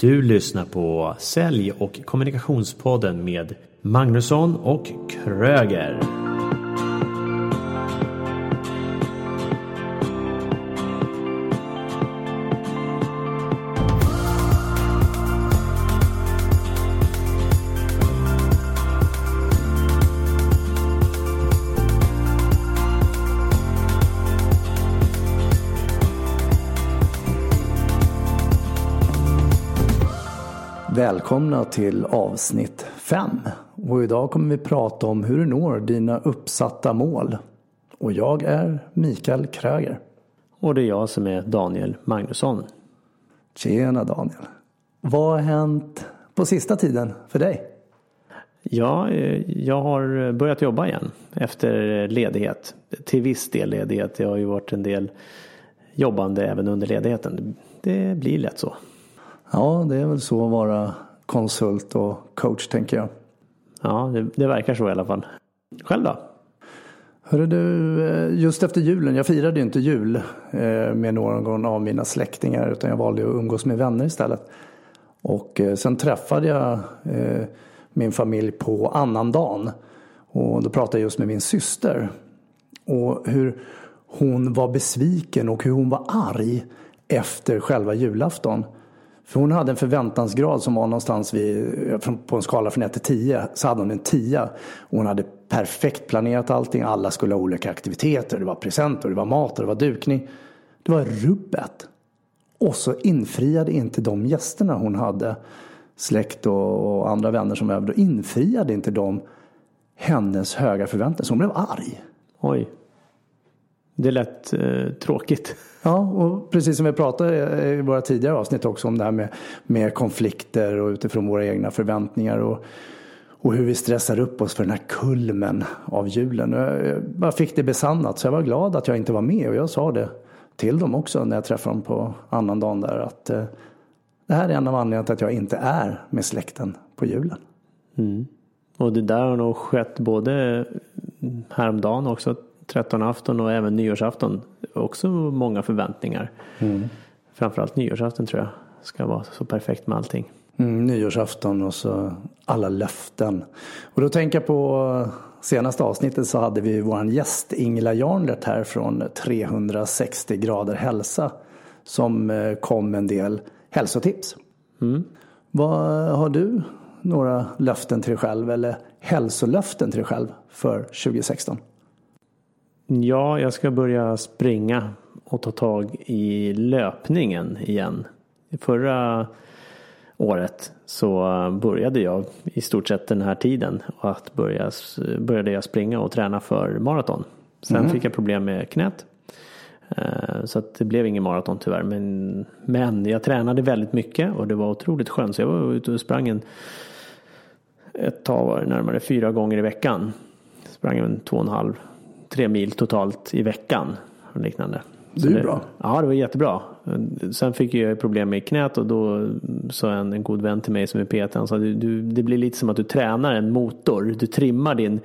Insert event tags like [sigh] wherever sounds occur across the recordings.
Du lyssnar på Sälj och kommunikationspodden med Magnusson och Kröger. Välkomna till avsnitt 5. Och idag kommer vi prata om hur du når dina uppsatta mål. Och jag är Mikael Kröger. Och det är jag som är Daniel Magnusson. Tjena Daniel. Vad har hänt på sista tiden för dig? Ja, eh, jag har börjat jobba igen efter ledighet. Till viss del ledighet. Det har ju varit en del jobbande även under ledigheten. Det blir lätt så. Ja, det är väl så att vara konsult och coach tänker jag. Ja, det, det verkar så i alla fall. Själv då? Hörru du, eh, just efter julen, jag firade ju inte jul eh, med någon av mina släktingar utan jag valde att umgås med vänner istället. Och eh, sen träffade jag min familj på annandagen. Och då pratade jag just med min syster. Och hur hon var besviken och hur hon var arg efter själva julafton. För hon hade en förväntansgrad som var någonstans vid, på en skala från 1 till 10 så hade hon en 10. Och hon hade perfekt planerat allting. Alla skulle ha olika aktiviteter. Det var presenter, det var mat och det var dukning. Det var rubbet. Och så infriade inte de gästerna hon hade, släkt och andra vänner som var över, då infriade inte de hennes höga förväntningar. Så hon blev arg. Oj. Det lät eh, tråkigt. Ja, och precis som vi pratade i våra tidigare avsnitt också om det här med, med konflikter och utifrån våra egna förväntningar. Och, och hur vi stressar upp oss för den här kulmen av julen. Jag fick det besannat så jag var glad att jag inte var med och jag sa det till dem också när jag träffade dem på annan dagen där att eh, det här är en av anledningarna till att jag inte är med släkten på julen. Mm. Och det där har nog skett både häromdagen också 13 afton och även nyårsafton. Också många förväntningar. Mm. Framförallt nyårsafton tror jag ska vara så perfekt med allting. Mm, nyårsafton och så alla löften. Och då tänker jag på senaste avsnittet så hade vi våran gäst Ingela Jarnlert här från 360 grader hälsa. Som eh, kom med en del hälsotips. Mm. Vad har du några löften till dig själv eller hälsolöften till dig själv för 2016? Ja, jag ska börja springa och ta tag i löpningen igen. Förra året så började jag i stort sett den här tiden att börja, började jag springa och träna för maraton. Sen mm. fick jag problem med knät. Eh, så att det blev ingen maraton tyvärr. Men, men jag tränade väldigt mycket och det var otroligt skönt. Så jag var ute och sprang en, ett tag närmare fyra gånger i veckan. Sprang en två och en halv tre mil totalt i veckan. Och liknande. det är det, bra. Ja, det var jättebra. Sen fick jag problem med knät och då sa en, en god vän till mig som är PT, han sa du, du, det blir lite som att du tränar en motor. Du trimmar din,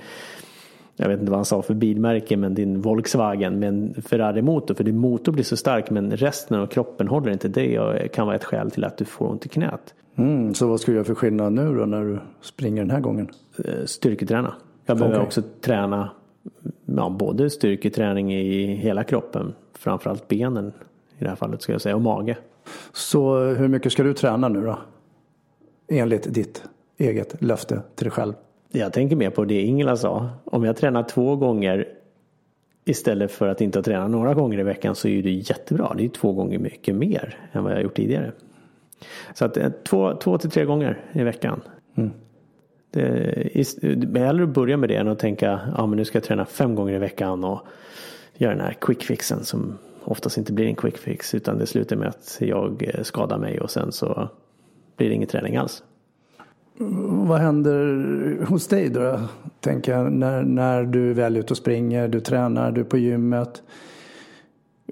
jag vet inte vad han sa för bilmärke, men din Volkswagen med en Ferrari-motor. För din motor blir så stark men resten av kroppen håller inte. Det kan vara ett skäl till att du får ont i knät. Mm, så vad ska du göra för skillnad nu då när du springer den här gången? Eh, styrketräna. Jag behöver okay. också träna ja, både styrketräning i hela kroppen, framförallt benen i det här fallet ska jag säga, och mage. Så hur mycket ska du träna nu då? Enligt ditt eget löfte till dig själv? Jag tänker mer på det Ingela sa. Om jag tränar två gånger istället för att inte träna några gånger i veckan så är det jättebra. Det är två gånger mycket mer än vad jag gjort tidigare. Så att eh, två, två till tre gånger i veckan. Mm. Eh, det är hellre att börja med det än att tänka ja men nu ska jag träna fem gånger i veckan och göra den här quick fixen som oftast inte blir en quick fix utan det slutar med att jag eh, skadar mig och sen så blir det ingen träning alls. Vad händer hos dig då? Tänker jag, när, när du är ute och springer, du tränar, du är på gymmet.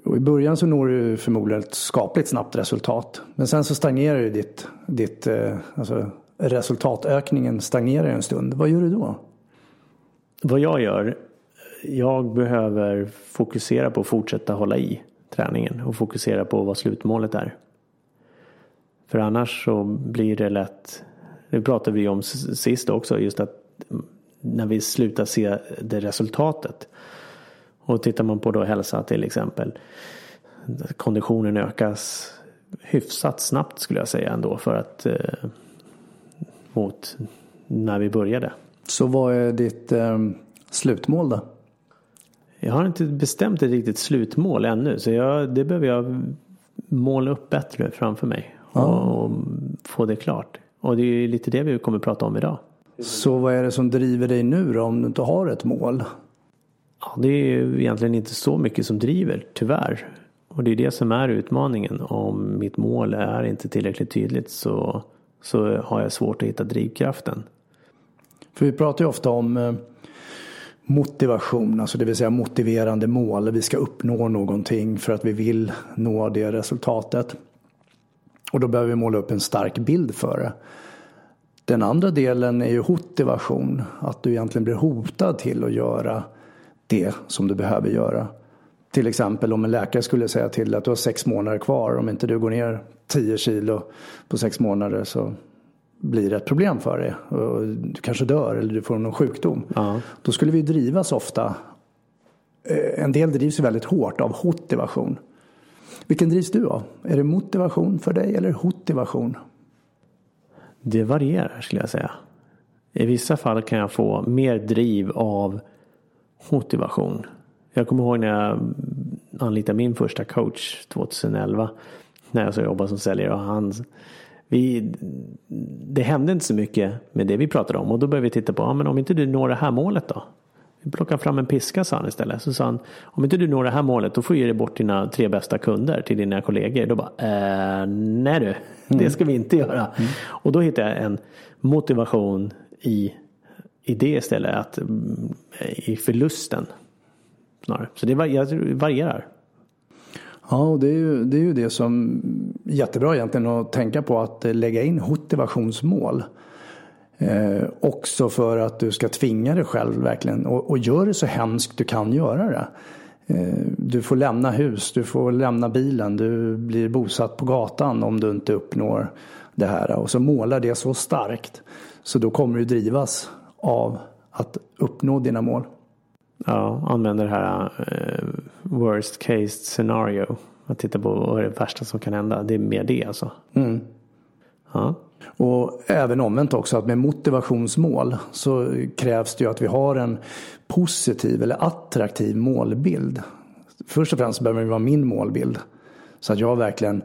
Och I början så når du förmodligen ett skapligt snabbt resultat. Men sen så stagnerar ju ditt, ditt eh, alltså resultatökningen stagnerar en stund. Vad gör du då? Vad jag gör? Jag behöver fokusera på att fortsätta hålla i träningen och fokusera på vad slutmålet är. För annars så blir det lätt, det pratade vi om sist också, just att när vi slutar se det resultatet. Och tittar man på då hälsa till exempel. Konditionen ökas hyfsat snabbt skulle jag säga ändå för att eh, mot när vi började. Så vad är ditt eh, slutmål då? Jag har inte bestämt ett riktigt slutmål ännu så jag, det behöver jag måla upp bättre framför mig och, ja. och få det klart. Och det är lite det vi kommer prata om idag. Så vad är det som driver dig nu då om du inte har ett mål? Ja, det är ju egentligen inte så mycket som driver, tyvärr. Och det är det som är utmaningen. Om mitt mål är inte tillräckligt tydligt så, så har jag svårt att hitta drivkraften. För vi pratar ju ofta om eh, motivation, alltså det vill säga motiverande mål. Vi ska uppnå någonting för att vi vill nå det resultatet. Och då behöver vi måla upp en stark bild för det. Den andra delen är ju motivation, att du egentligen blir hotad till att göra det som du behöver göra. Till exempel om en läkare skulle säga till dig att du har sex månader kvar. Om inte du går ner 10 kilo på sex månader så blir det ett problem för dig. Du kanske dör eller du får någon sjukdom. Ja. Då skulle vi drivas ofta. Eh, en del drivs väldigt hårt av motivation. Vilken drivs du av? Är det motivation för dig eller motivation? Det varierar skulle jag säga. I vissa fall kan jag få mer driv av motivation. Jag kommer ihåg när jag anlitade min första coach 2011. När jag så jobbade som säljare och han vi, det hände inte så mycket med det vi pratade om och då började vi titta på, ja, men om inte du når det här målet då? Vi plockar fram en piska sa han istället. Så sa han, om inte du når det här målet då får du ge bort dina tre bästa kunder till dina kollegor. Då bara, eh, nej du, mm. det ska vi inte göra. Mm. Och då hittade jag en motivation i, i det istället, att, i förlusten. Snarare. Så det varierar. Ja, och det är, ju, det är ju det som är jättebra egentligen att tänka på att eh, lägga in motivationsmål. Eh, också för att du ska tvinga dig själv verkligen och, och gör det så hemskt du kan göra det. Eh, du får lämna hus, du får lämna bilen, du blir bosatt på gatan om du inte uppnår det här. Och så målar det så starkt så då kommer du drivas av att uppnå dina mål. Ja, använder det här eh worst case scenario. Att titta på vad är det värsta som kan hända. Det är mer det alltså. Mm. Ja. Och även omvänt också att med motivationsmål så krävs det ju att vi har en positiv eller attraktiv målbild. Först och främst behöver det vara min målbild. Så att jag verkligen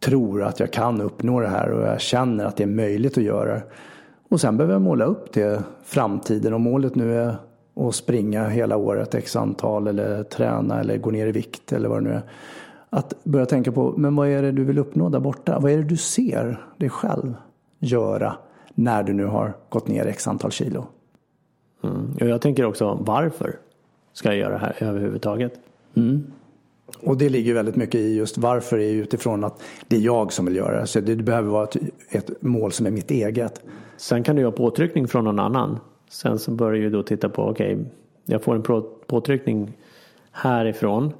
tror att jag kan uppnå det här och jag känner att det är möjligt att göra det. Och sen behöver jag måla upp det framtiden. Om målet nu är att springa hela året x antal eller träna eller gå ner i vikt eller vad det nu är. Att börja tänka på, men vad är det du vill uppnå där borta? Vad är det du ser dig själv göra när du nu har gått ner x antal kilo? Mm. Och jag tänker också, varför ska jag göra det här överhuvudtaget? Mm. Och det ligger väldigt mycket i just varför är utifrån att det är jag som vill göra det. Så det behöver vara ett, ett mål som är mitt eget. Sen kan du ha påtryckning från någon annan. Sen så börjar ju då titta på, okej, okay, jag får en påtryckning härifrån.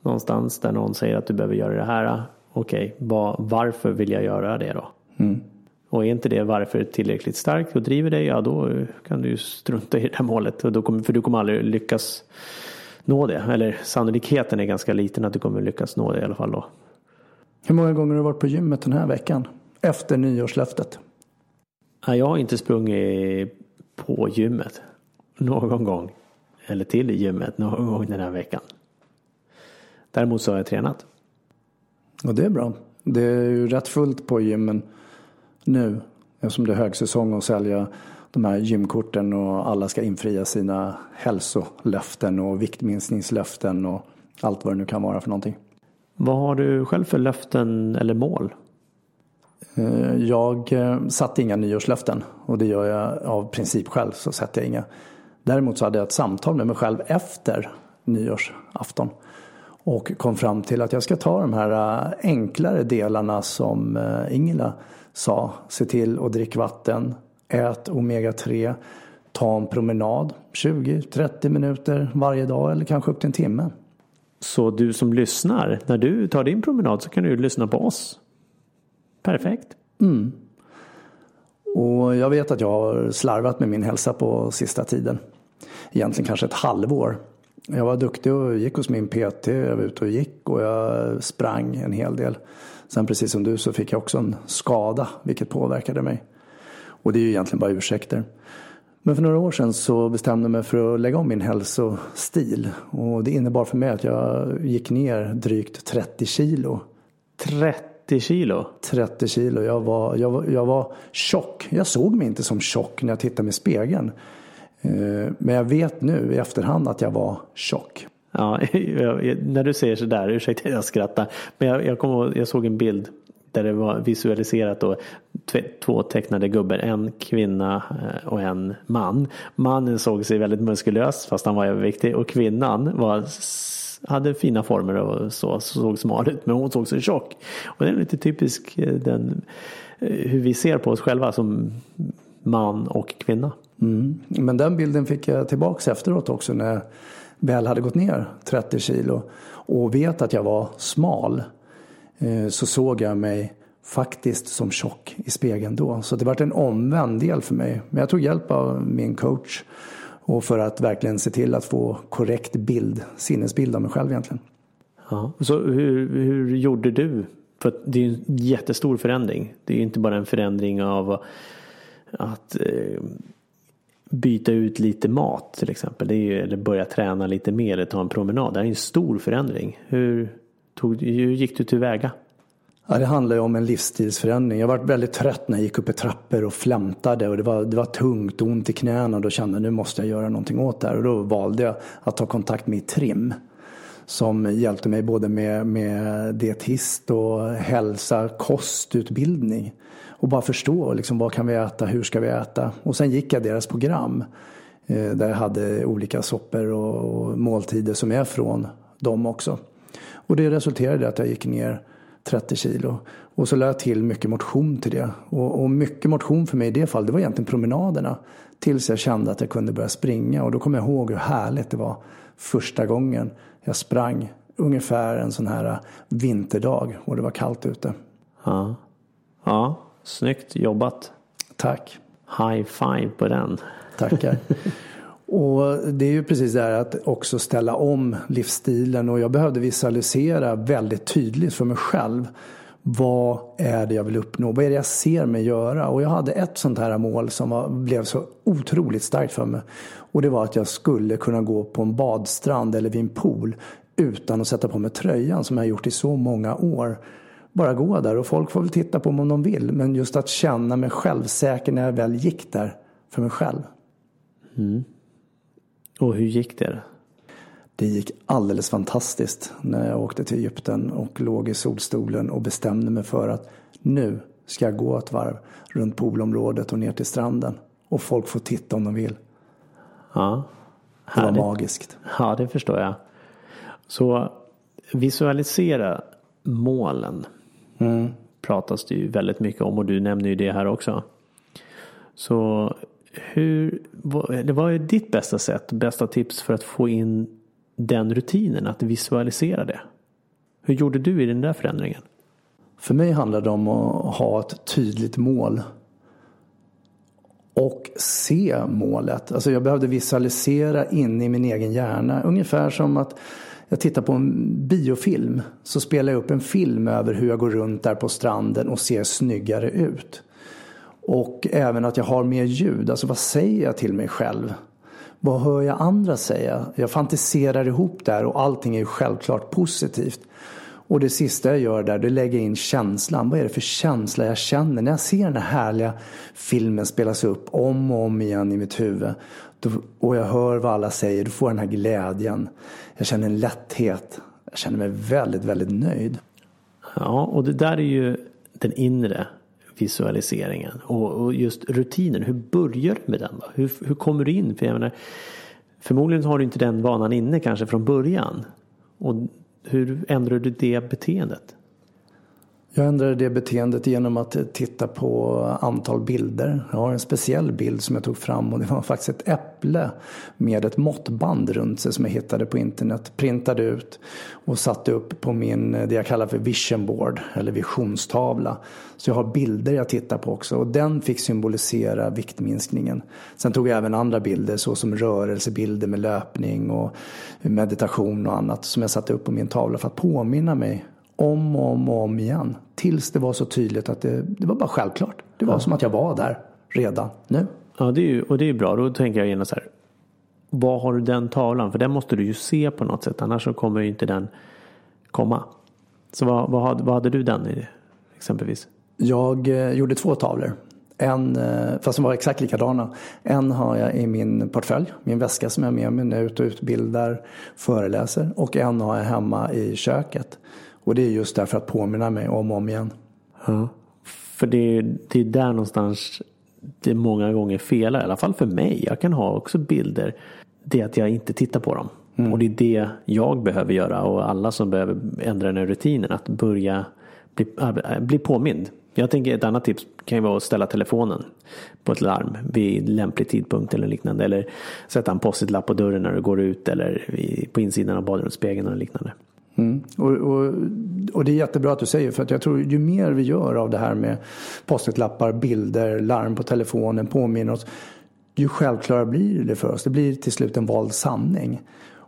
Någonstans där någon säger att du behöver göra det här. Okej, okay, varför vill jag göra det då? Mm. Och är inte det varför tillräckligt starkt och driver dig, ja då kan du ju strunta i det här målet. Och då kommer, för du kommer aldrig lyckas nå det. Eller sannolikheten är ganska liten att du kommer lyckas nå det i alla fall då. Hur många gånger har du varit på gymmet den här veckan? Efter nyårslöftet? Jag har inte sprungit på gymmet någon gång. Eller till gymmet någon gång den här veckan. Däremot så har jag tränat. Och det är bra. Det är ju rätt fullt på gymmen nu. Eftersom det är högsäsong att sälja de här gymkorten och alla ska infria sina hälsolöften och viktminskningslöften och allt vad det nu kan vara för någonting. Vad har du själv för löften eller mål? Eh, jag eh, satte inga nyårslöften och det gör jag av princip själv så sätter jag inga. Däremot så hade jag ett samtal med mig själv efter nyårsafton och kom fram till att jag ska ta de här eh, enklare delarna som Ingela sa. Se till att dricka vatten, ät omega-3, ta en promenad 20-30 minuter varje dag eller kanske upp till en timme. Så du som lyssnar, när du tar din promenad så kan du lyssna på oss Perfekt. Mm. Och jag vet att jag har slarvat med min hälsa på sista tiden. Egentligen kanske ett halvår. Jag var duktig och gick hos min PT, jag var ute och gick och jag sprang en hel del. Sen precis som du så fick jag också en skada vilket påverkade mig. Och det är ju egentligen bara ursäkter. Men för några år sedan så bestämde jag mig för att lägga om min hälsostil. Och det innebar för mig att jag gick ner drygt 30 kilo. 30 kilo? 30 kilo. Jag var, jag, var, jag var tjock. Jag såg mig inte som tjock när jag tittade i spegeln. Eh, men jag vet nu i efterhand att jag var tjock. Ja, [laughs] när du säger sådär, ursäkta jag skrattar. Men jag, jag, kom, jag såg en bild där det var visualiserat då två tecknade gubbar, en kvinna eh, och en man. Mannen såg sig väldigt muskulös fast han var överviktig och kvinnan var hade fina former och så, såg smal ut men hon såg så tjock. Och det är lite typisk eh, den, eh, hur vi ser på oss själva som man och kvinna. Mm. Men den bilden fick jag tillbaks efteråt också när jag väl hade gått ner 30 kilo och vet att jag var smal eh, så såg jag mig faktiskt som tjock i spegeln då. Så det var en omvänd del för mig. Men jag tog hjälp av min coach och för att verkligen se till att få korrekt bild, sinnesbild av mig själv egentligen. Ja. Så hur, hur gjorde du? För det är en jättestor förändring. Det är inte bara en förändring av att eh, byta ut lite mat till exempel. Det är ju, eller börja träna lite mer eller ta en promenad. Det är en stor förändring. Hur, tog, hur gick du tillväga? Ja, det handlar ju om en livsstilsförändring. Jag var väldigt trött när jag gick upp i trappor och flämtade och det var, det var tungt och ont i knäna och då kände jag nu måste jag göra någonting åt det här och då valde jag att ta kontakt med Trim som hjälpte mig både med, med dietist och hälsa, kostutbildning och bara förstå liksom, vad kan vi äta, hur ska vi äta och sen gick jag deras program eh, där jag hade olika soppor och, och måltider som är från dem också. Och det resulterade i att jag gick ner 30 kilo. Och så lade jag till mycket motion till det. Och, och, mycket motion för mig i det fallet, det var egentligen promenaderna. Tills jag kände att jag kunde börja springa. Och då kommer jag ihåg hur härligt det var första gången jag sprang. Ungefär en sån här vinterdag och det var kallt ute. Ja, ja snyggt jobbat. Tack. High five på den. Tackar. [laughs] Och det är ju precis det här att också ställa om livsstilen och jag behövde visualisera väldigt tydligt för mig själv. Vad är det jag vill uppnå? Vad är det jag ser mig göra? Och jag hade ett sånt här mål som var, blev så otroligt starkt för mig. Och det var att jag skulle kunna gå på en badstrand eller vid en pool utan att sätta på mig tröjan som jag gjort i så många år. Bara gå där och folk får väl titta på mig om de vill. Men just att känna mig självsäker när jag väl gick där för mig själv. Mm. Och hur gick det? Det gick alldeles fantastiskt när jag åkte till Egypten och låg i solstolen och bestämde mig för att nu ska jag gå ett varv runt poolområdet och ner till stranden. Och folk får titta om de vill. Ja, det var magiskt. Ja, det förstår jag. Så visualisera målen mm. pratas det ju väldigt mycket om och du nämner ju det här också. Så hur, vad, vad är ditt bästa sätt, bästa tips för att få in den rutinen, att visualisera det? Hur gjorde du i den där förändringen? För mig handlar det om att ha ett tydligt mål. Och se målet. Alltså jag behövde visualisera in i min egen hjärna. Ungefär som att jag tittar på en biofilm. Så spelar jag upp en film över hur jag går runt där på stranden och ser snyggare ut. Och även att jag har mer ljud. Alltså vad säger jag till mig själv? Vad hör jag andra säga? Jag fantiserar ihop där och allting är ju självklart positivt. Och det sista jag gör där, det lägger in känslan. Vad är det för känsla jag känner när jag ser den här härliga filmen spelas upp om och om igen i mitt huvud. och jag hör vad alla säger, då får jag den här glädjen. Jag känner en lätthet. Jag känner mig väldigt, väldigt nöjd. Ja, och det där är ju den inre visualiseringen och, och, just rutinen. Hur börjar du med den? Då? Hur, hur kommer du in? För jag menar, förmodligen har du inte den vanan inne kanske från början. Och hur ändrar du det beteendet? Jag ändrade det beteendet genom att titta på antal bilder. Jag har en speciell bild som jag tog fram och det var faktiskt ett äpple med ett måttband runt sig som jag hittade på internet. Printade ut och satte upp på min, det jag kallar för vision board eller visionstavla. Så jag har bilder jag tittar på också och den fick symbolisera viktminskningen. Sen tog jag även andra bilder såsom rörelsebilder med löpning och meditation och annat som jag satte upp på min tavla för att påminna mig om och om och om igen. Tills det var så tydligt att det, det var bara självklart. Det var ja. som att jag var där redan nu. Ja, det är ju, och det är bra. Då tänker jag genast så här. Vad har du den tavlan? För den måste du ju se på något sätt. Annars så kommer ju inte den komma. Så vad, vad, hade, vad hade du den i exempelvis? Jag eh, gjorde två tavlor. En, eh, fast de var exakt likadana. En har jag i min portfölj, min väska som jag har med mig när jag är ute och utbildar, föreläser. Och en har jag hemma i köket. Och det är just därför att påminna mig om och om igen. Ja. För det är, det är där någonstans det många gånger felar, i alla fall för mig. Jag kan ha också bilder. Det är att jag inte tittar på dem. Mm. Och det är det jag behöver göra och alla som behöver ändra den här rutinen. Att börja bli, bli påmind. Jag tänker ett annat tips kan ju vara att ställa telefonen på ett larm vid lämplig tidpunkt eller liknande. Eller sätta en post-it-lapp på dörren när du går ut eller på insidan av badrumsspegeln eller liknande. Mm. Och, och, och, det är jättebra att du säger för att jag tror ju mer vi gör av det här med post-it-lappar, bilder, larm på telefonen, påminner oss. Ju självklarare blir det för oss. Det blir till slut en vald sanning.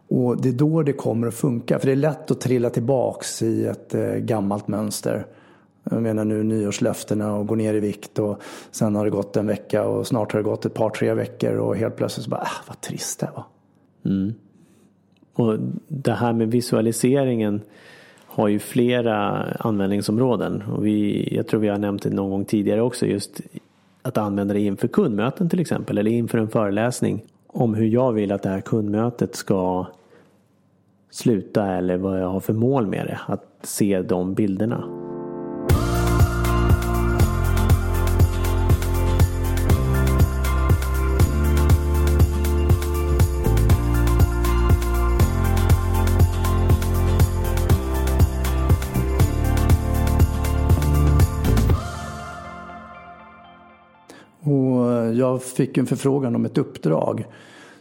Och det är då det kommer att funka. För det är lätt att trilla tillbaks i ett eh, gammalt mönster. Jag menar nu nyårslöftena och gå ner i vikt och sen har det gått en vecka och snart har det gått ett par tre veckor och helt plötsligt så bara, ah, vad trist det var. Mm. Och det här med visualiseringen har ju flera användningsområden. Och vi, jag tror vi har nämnt det någon gång tidigare också. Just att använda det inför kundmöten till exempel. Eller inför en föreläsning. Om hur jag vill att det här kundmötet ska sluta. Eller vad jag har för mål med det. Att se de bilderna. Jag fick en förfrågan om ett uppdrag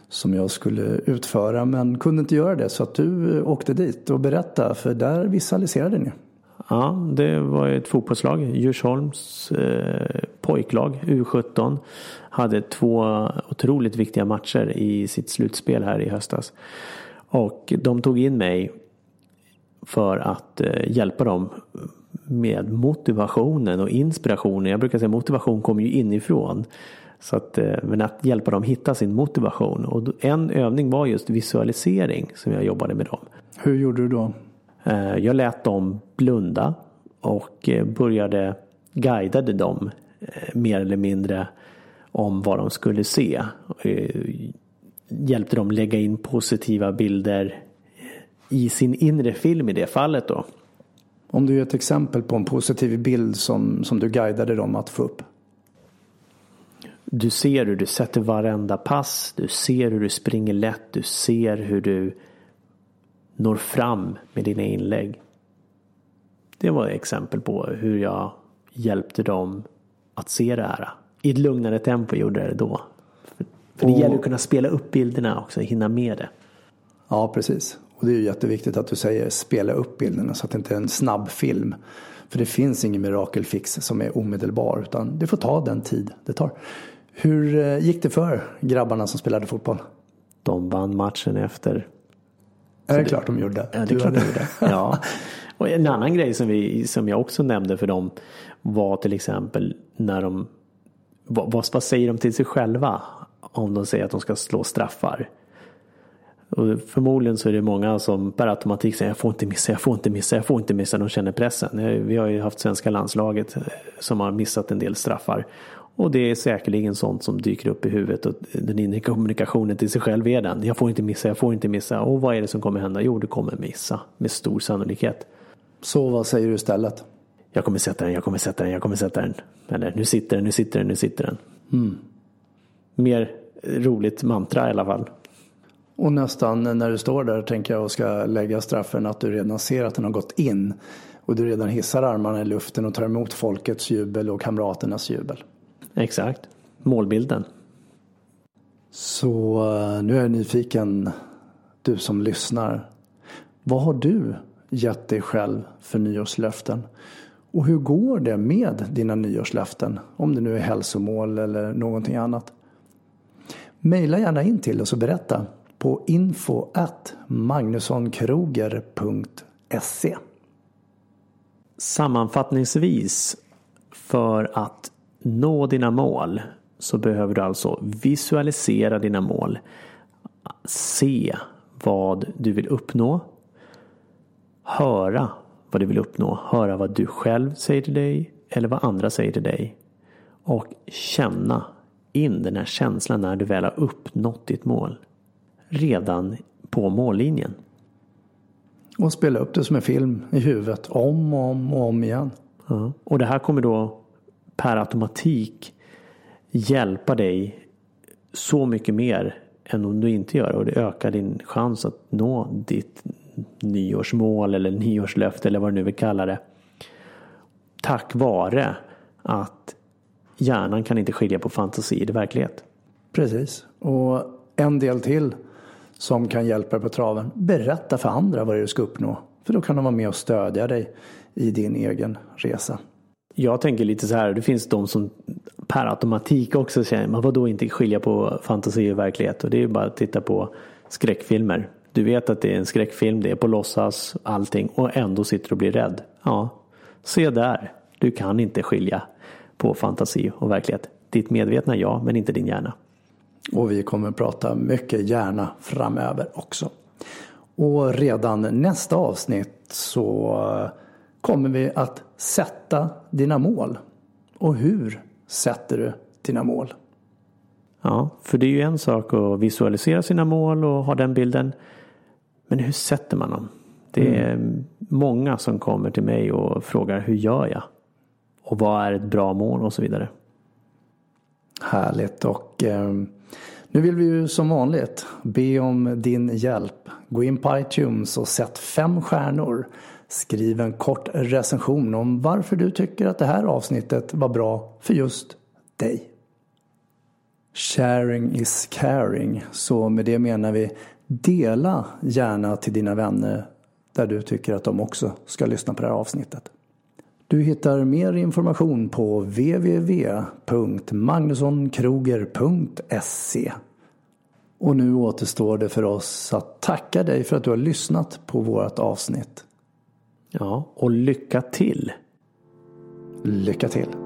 som jag skulle utföra men kunde inte göra det så att du åkte dit och berättade för där visualiserade ni. Ja, det var ett fotbollslag. Djursholms eh, pojklag, U17, hade två otroligt viktiga matcher i sitt slutspel här i höstas. Och de tog in mig för att eh, hjälpa dem med motivationen och inspirationen. Jag brukar säga motivation kommer ju inifrån. Så att, eh, men att hjälpa dem hitta sin motivation. Och en övning var just visualisering som jag jobbade med dem. Hur gjorde du då? Eh, jag lät dem blunda och eh, började guidade dem mer eller mindre om vad de skulle se. Hjälpte dem lägga in positiva bilder i sin inre film i det fallet då. Om du ger ett exempel på en positiv bild som, som du guidade dem att få upp. Du ser hur du sätter varenda pass. Du ser hur du springer lätt. Du ser hur du når fram med dina inlägg. Det var ett exempel på hur jag hjälpte dem att se det här. I ett lugnare tempo gjorde jag det då. För, för det och, gäller att kunna spela upp bilderna också, hinna med det. Ja, precis. Och det är ju jätteviktigt att du säger spela upp bilderna så att det inte är en snabb film. För det finns ingen mirakelfix som är omedelbar utan det får ta den tid det tar. Hur eh, gick det för grabbarna som spelade fotboll? De vann matchen efter. Är det, det klart de gjorde? Ja, det är klart de gjorde. Ja. [laughs] Och en annan grej som, vi, som jag också nämnde för dem var till exempel när de vad, vad säger de till sig själva om de säger att de ska slå straffar? Och förmodligen så är det många som per automatik säger jag får inte missa, jag får inte missa, jag får inte missa. De känner pressen. Vi har ju haft svenska landslaget eh, som har missat en del straffar. Och det är säkerligen sånt som dyker upp i huvudet och den inre kommunikationen till sig själv är den. Jag får inte missa, jag får inte missa. Och vad är det som kommer hända? Jo, du kommer missa med stor sannolikhet. Så vad säger du istället? Jag kommer sätta den, jag kommer sätta den, jag kommer sätta den. Eller nu sitter den, nu sitter den, nu sitter den. Mm. Mer roligt mantra i alla fall. Och nästan när du står där tänker jag och ska lägga straffen att du redan ser att den har gått in. och du redan hissar armarna i luften och tar emot folkets jubel och kamraternas jubel. Exakt. Målbilden. Så eh, nu är jag nyfiken, du som lyssnar. Vad har du gett dig själv för nyårslöften? Och hur går det med dina nyårslöften? Om det nu är hälsomål eller någonting annat. Maila gärna in till oss och berätta på info magnussonkroger.se Sammanfattningsvis, för att nå dina mål så behöver du alltså visualisera dina mål. Se vad du vill uppnå. Höra vad du vill uppnå. Höra vad du själv säger till dig eller vad andra säger till dig. Och känna in den här känslan när du väl har uppnått ditt mål. Redan på mållinjen. Och spela upp det som en film i huvudet om och om och om igen. Ja. Och det här kommer då per automatik hjälpa dig så mycket mer än om du inte gör det. Och det ökar din chans att nå ditt nyårsmål eller nyårslöfte eller vad du nu vill kalla det. Tack vare att hjärnan kan inte skilja på fantasi och verklighet. Precis. Och en del till som kan hjälpa dig på traven. Berätta för andra vad det är du ska uppnå. För då kan de vara med och stödja dig i din egen resa. Jag tänker lite så här, det finns de som per automatik också känner, men vadå inte skilja på fantasi och verklighet? Och det är ju bara att titta på skräckfilmer. Du vet att det är en skräckfilm, det är på låtsas, allting och ändå sitter du och blir rädd. Ja, se där. Du kan inte skilja på fantasi och verklighet. Ditt medvetna ja, men inte din hjärna. Och vi kommer prata mycket hjärna framöver också. Och redan nästa avsnitt så kommer vi att sätta dina mål. Och hur sätter du dina mål? Ja, för det är ju en sak att visualisera sina mål och ha den bilden. Men hur sätter man dem? Det är mm. många som kommer till mig och frågar hur gör jag? Och vad är ett bra mål och så vidare. Härligt och eh, nu vill vi ju som vanligt be om din hjälp. Gå in på iTunes och sätt fem stjärnor. Skriv en kort recension om varför du tycker att det här avsnittet var bra för just dig. Sharing is caring, så med det menar vi dela gärna till dina vänner där du tycker att de också ska lyssna på det här avsnittet. Du hittar mer information på www.magnussonkroger.se Och nu återstår det för oss att tacka dig för att du har lyssnat på vårt avsnitt. Ja, och lycka till! Lycka till!